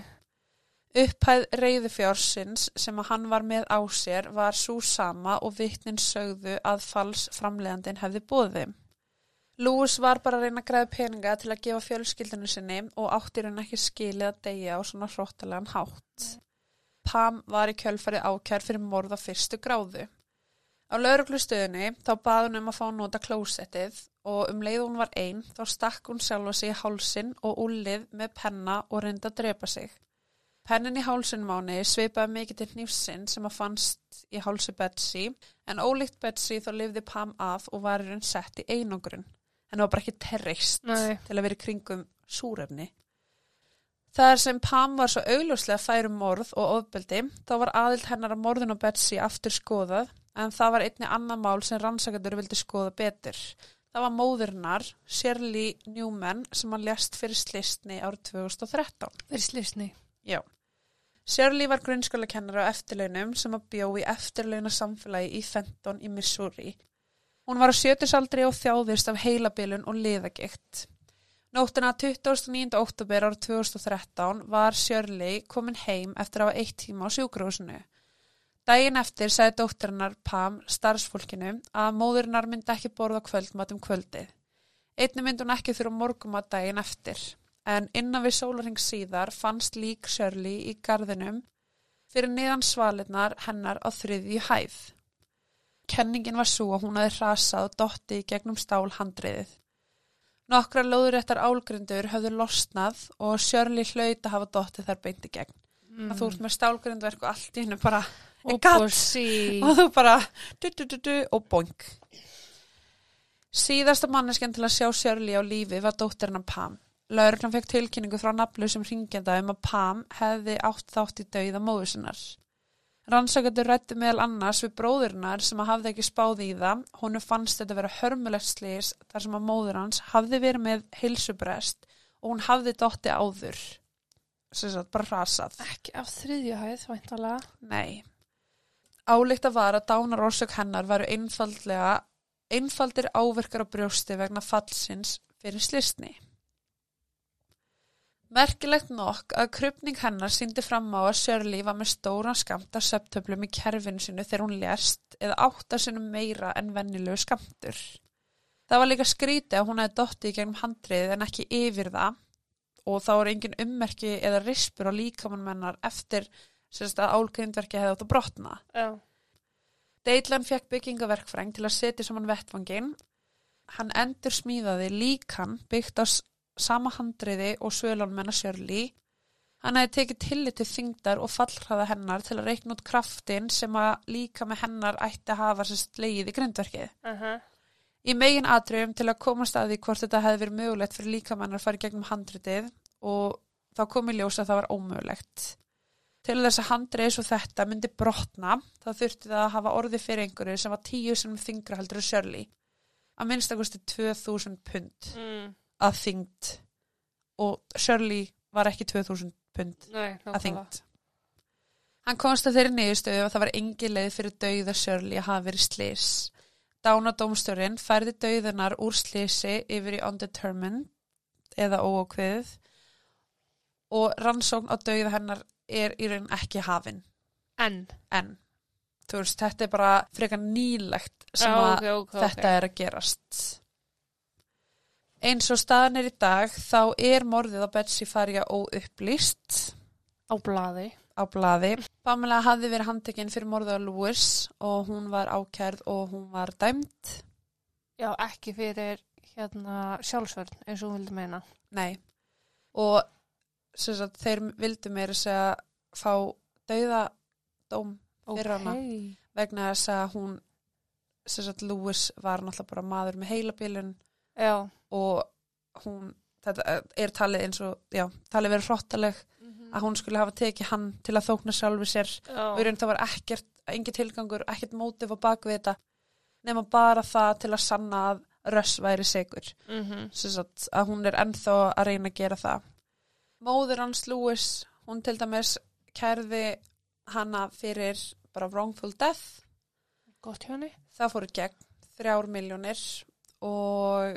Upphæð reyðufjársins sem að hann var með á sér var svo sama og vittnin sögðu að fals framleiðandin hefði bóðið. Lewis var bara að reyna að græða peninga til að gefa fjölskyldinu sinni og áttir hann ekki skilið að deyja á svona hróttalegan hátt. Pam var í kjölfarið ákjær fyrir morð á fyrstu gráðu. Á lauruglustöðinni þá bað hún um að fá að nota klósettið og um leið hún var einn þá stakk hún sjálfa sig í hálsin og úlið með penna og reyndi að drepa sig. Pennin í henni sveipaði mikið til hnífsinn sem að fannst í hálsi Betsy en ólíkt Betsy þá lifði Pam af og var raun sett í einangrun. Henni var bara ekki terrist Nei. til að vera kringum súrefni. Þar sem Pam var svo augljóslega færum morð og ofbeldi, þá var aðild hennar að morðun á Betsy aftur skoðað, en það var einni annar mál sem rannsakandur vildi skoða betur. Það var móðurnar, Shirley Newman, sem hann lést fyrir slistni árið 2013. Fyrir slisni. Já. Shirley var grunnskólakennara á eftirlaunum sem að bjó í eftirlauna samfélagi í Fenton í Missouri. Hún var á sjötusaldri og þjáðist af heilabilun og liðagikt. Nóttina 29. oktober árið 2013 var Shirley komin heim eftir að hafa eitt tíma á sjúkrúsinu. Dægin eftir sagði dóttirinnar Pam starfsfólkinu að móðurinnar myndi ekki borða kvöldmat um kvöldið. Einni myndi hún ekki þurfa morgumat dægin eftir, en innan við sólarheng síðar fannst lík Shirley í gardinum fyrir niðan svalinnar hennar á þriðju hæð. Kenningin var svo að hún hafi hrasað og dotti í gegnum stál handriðið. Nokkra lóðuréttar álgrundur höfðu losnað og Shirley hlaut að hafa dottið þar beinti gegn. Mm. Þú ert með stálgrundverk og allt í hennu bara Og gat. bossi. og þú bara du, du, du, og boing. Síðasta manneskjan til að sjá Shirley á lífi var dóttirinn af Pam. Lauruglan fekk tilkynningu frá naflu sem ringjanda um að Pam hefði átt þátt í dauða móður sinnar. Rannsakandur rættu meðal annars við bróðurinnar sem að hafði ekki spáð í það. Honu fannst þetta vera hörmulegt slís þar sem að móður hans hafði verið með heilsubrest og hún hafði dotti áður. Sem sagt, bara rasað. Ekki á þriðju hæð, væntalega. Nei. Álíkt að var að dánar orsök hennar varu einfaldlega einfaldir áverkar á brjósti vegna fallsins fyrir slisni. Merkilegt nokk að krupning hennar síndi fram á að Shirley var með stóran skamt af septöflum í kerfinu sinu þegar hún lést eða átta sinum meira en vennilegu skamtur. Það var líka skrítið að hún hefði dotti í gegnum handrið en ekki yfir það og þá er engin ummerki eða rispur á líkamann mennar eftir sérst að álgrindverki hefði átt að brotna. Já. Deitlan fekk byggingaverkfræng til að setja saman vettvangin. Hann endur smíðaði líkan byggt á sama handriði og svölunmennar Shirley. Hann hefði tekið tillit til þingdar og fallhraða hennar til að reikna út kraftin sem að líka með hennar ætti að hafa sérst leið í grindverkið. Uh -huh. Í megin atriðum til að komast að því hvort þetta hefði verið mögulegt fyrir líkamannar að fara gegnum handritið og þá kom í ljós að það var ómögulegt. Til þess að handrið svo þetta myndi brotna þá þurfti það að hafa orði fyrir einhverju sem var tíu sem þingra heldur að Shirley. Að minnstakosti 2000 pund Mm. að þyngd og Shirley var ekki 2000 pund Nei, að þyngd. Hann komst að þeirri niðurstöðu að það var engi leið fyrir dauða Shirley að hafa verið slís. Dánadómstjórin færði dauðunar úr slísi yfir í undetermined eða óákveðið og rannsókn á dauða hennar er í raun ekki hafin. En. En, þú veist, þetta er bara frekar nýlegt sem að ok, ok, þetta er að gerast. Eins og staðan er í dag, þá er morðið á Betsy Faria óupplýst Á blaði. á blaði. Pamela hafði verið handtekinn fyrir morðið á Lewis og hún var ákærð og hún var dæmd. Já, ekki fyrir hérna sjálfsvörn, eins og hún vildi meina. Nei. Og sagt, þeir vildu meira segja fá dauðadóm fyrir hana Ókei. vegna þess að hún sagt Lewis var náttúrulega bara maður með heilabilun Já. og hún þetta er talið eins og, já, talið verið hrottaleg að hún skulle hafa tekið hann til að þókna sjálfi sér og í Já. raun það var ekkert, engin tilgangur, ekkert mótif á baku við þetta nema bara það til að sanna að Röss væri Mhm. sem sagt að hún er ennþá að reyna að gera það móður hans Lewis hún til dæmis kærði hana fyrir bara wrongful death Gott hjá henni. það fór í gegn þrjár miljónir og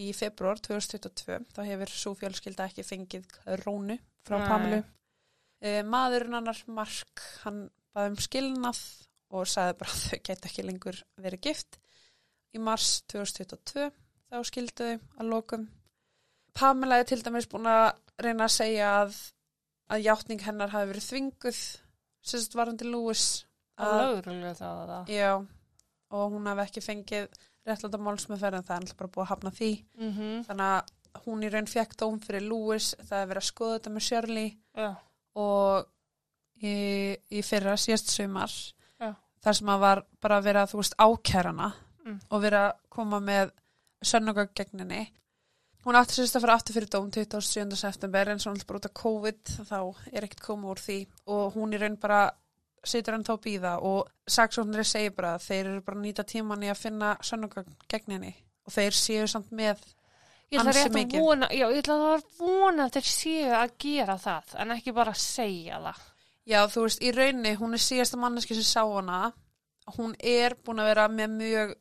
í februar 2022 þá hefur svo fjölskylda ekki fengið rónu frá Nei. Pamilu e, maðurinn annar Mark hann baði um skilnað og sagði bara að þau geta ekki lengur verið gift í mars 2022 þá skildu þau að lokum Pamela er til dæmis búin að reyna að segja að að játning hennar hafi verið þvinguð sérst varandi Lewis Það lögurlega það að það. Já, og hún hafi ekki fengið réttlanda málsmeðferð en það er alltaf bara búið að hafna því. Mhm. Þannig að hún í raun fekk dóm fyrir Lewis, það er verið að skoða þetta með Shirley Já. og í, í fyrra síðast sumar, Já. þar sem að var bara að vera, þú veist, ákærana Mm. og vera að koma með sönnugag gegninni. Hún átti sérst að fara aftur fyrir dóm 27. september en svo náttúrulega bara út af COVID þá er ekkert koma úr því og hún í raun bara situr hann þá býða og saksóknari segir bara að þeir eru bara nýta tíman í að finna sönnugag gegninni og þeir séu samt með Ég ætla Ansi rétt að mikið. vona, já, ég ætla að vona að þeir séu að gera það, en ekki bara segja það. Já, þú veist, í raunni, hún er síðasta manneski sem sá hana. Hún er búin að vera með mjög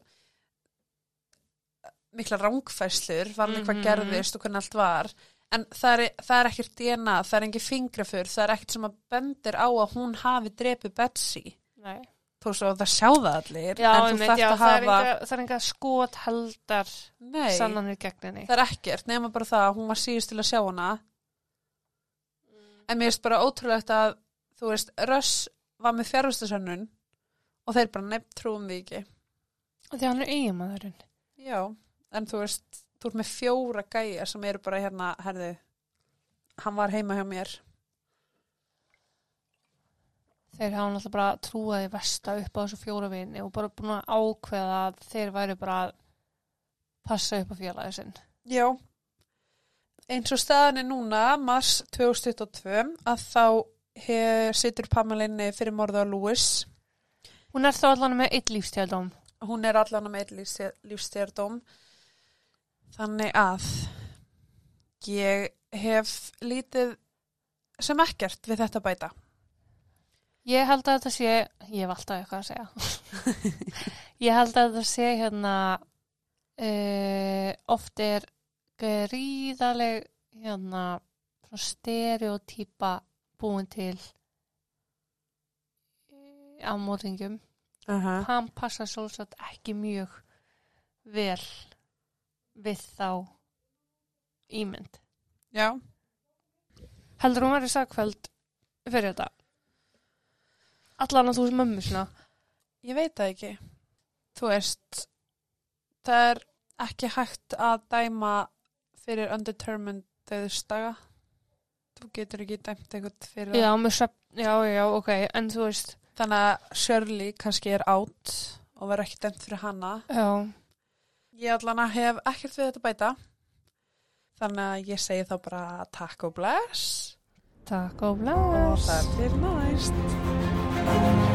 mikla rángfæslur, varðið hvað Mhm. gerðist og hvernig allt var. En það er, það er ekkert DNA, það er engin fingrafur, það er ekkert sem að bendir á að hún hafi drepið Betsy. Þú og það sjá það allir, Já, en þú já, að hafa... það er enga skot heldar sannanir gegn henni. það er ekkert, nema bara það að hún var síðust til að sjá hana. En mér finnst bara ótrúlegt að, þú veist, Röss var með fjárhustasönnun og þeir bara nefnt trúum því ekki. Því hann er eiginmaðurinn. Já, en þú veist, þú ert með fjóra gæja sem eru bara hérna, herði, hann var heima hjá mér. Þeir hafa náttúrulega bara trúaði versta upp á þessu fjóra vini og bara búin að ákveða að þeir væri bara að passa upp á félagi sinn. Já, eins og staðan er núna, mars 2022, að þá hef, situr Pamela inni fyrir morða á Lewis. Hún er þá allan með eitt lífstjaldóm. Hún er allan með eitt lífstjardóm. Þannig að ég hef lítið sem ekkert við þetta bæta. Ég held að þetta sé, ég hef alltaf eitthvað að segja. [laughs] ég held að þetta sé hérna, uh, oft er gríðaleg hérna stereotýpa búin til á mótingum. Uh -huh. Hann passa svolítið ekki mjög vel við þá ímynd. Já, Heldur hún verið sagkvæld fyrir þetta? Allan að þú sem mömmu svona. ég veit það ekki. Þú veist, það er ekki hægt að dæma fyrir undetermined döðstaga. Þú getur ekki dæmt eitthvað fyrir Já, svepp, já, já, ok, en þú veist, Þannig að Shirley kannski er átt og verður ekki dæmt fyrir hana. já, Ég allan að hef ekkert við þetta bæta. Þannig að ég segi þá bara takk og bless takk og og bless. það er til næst.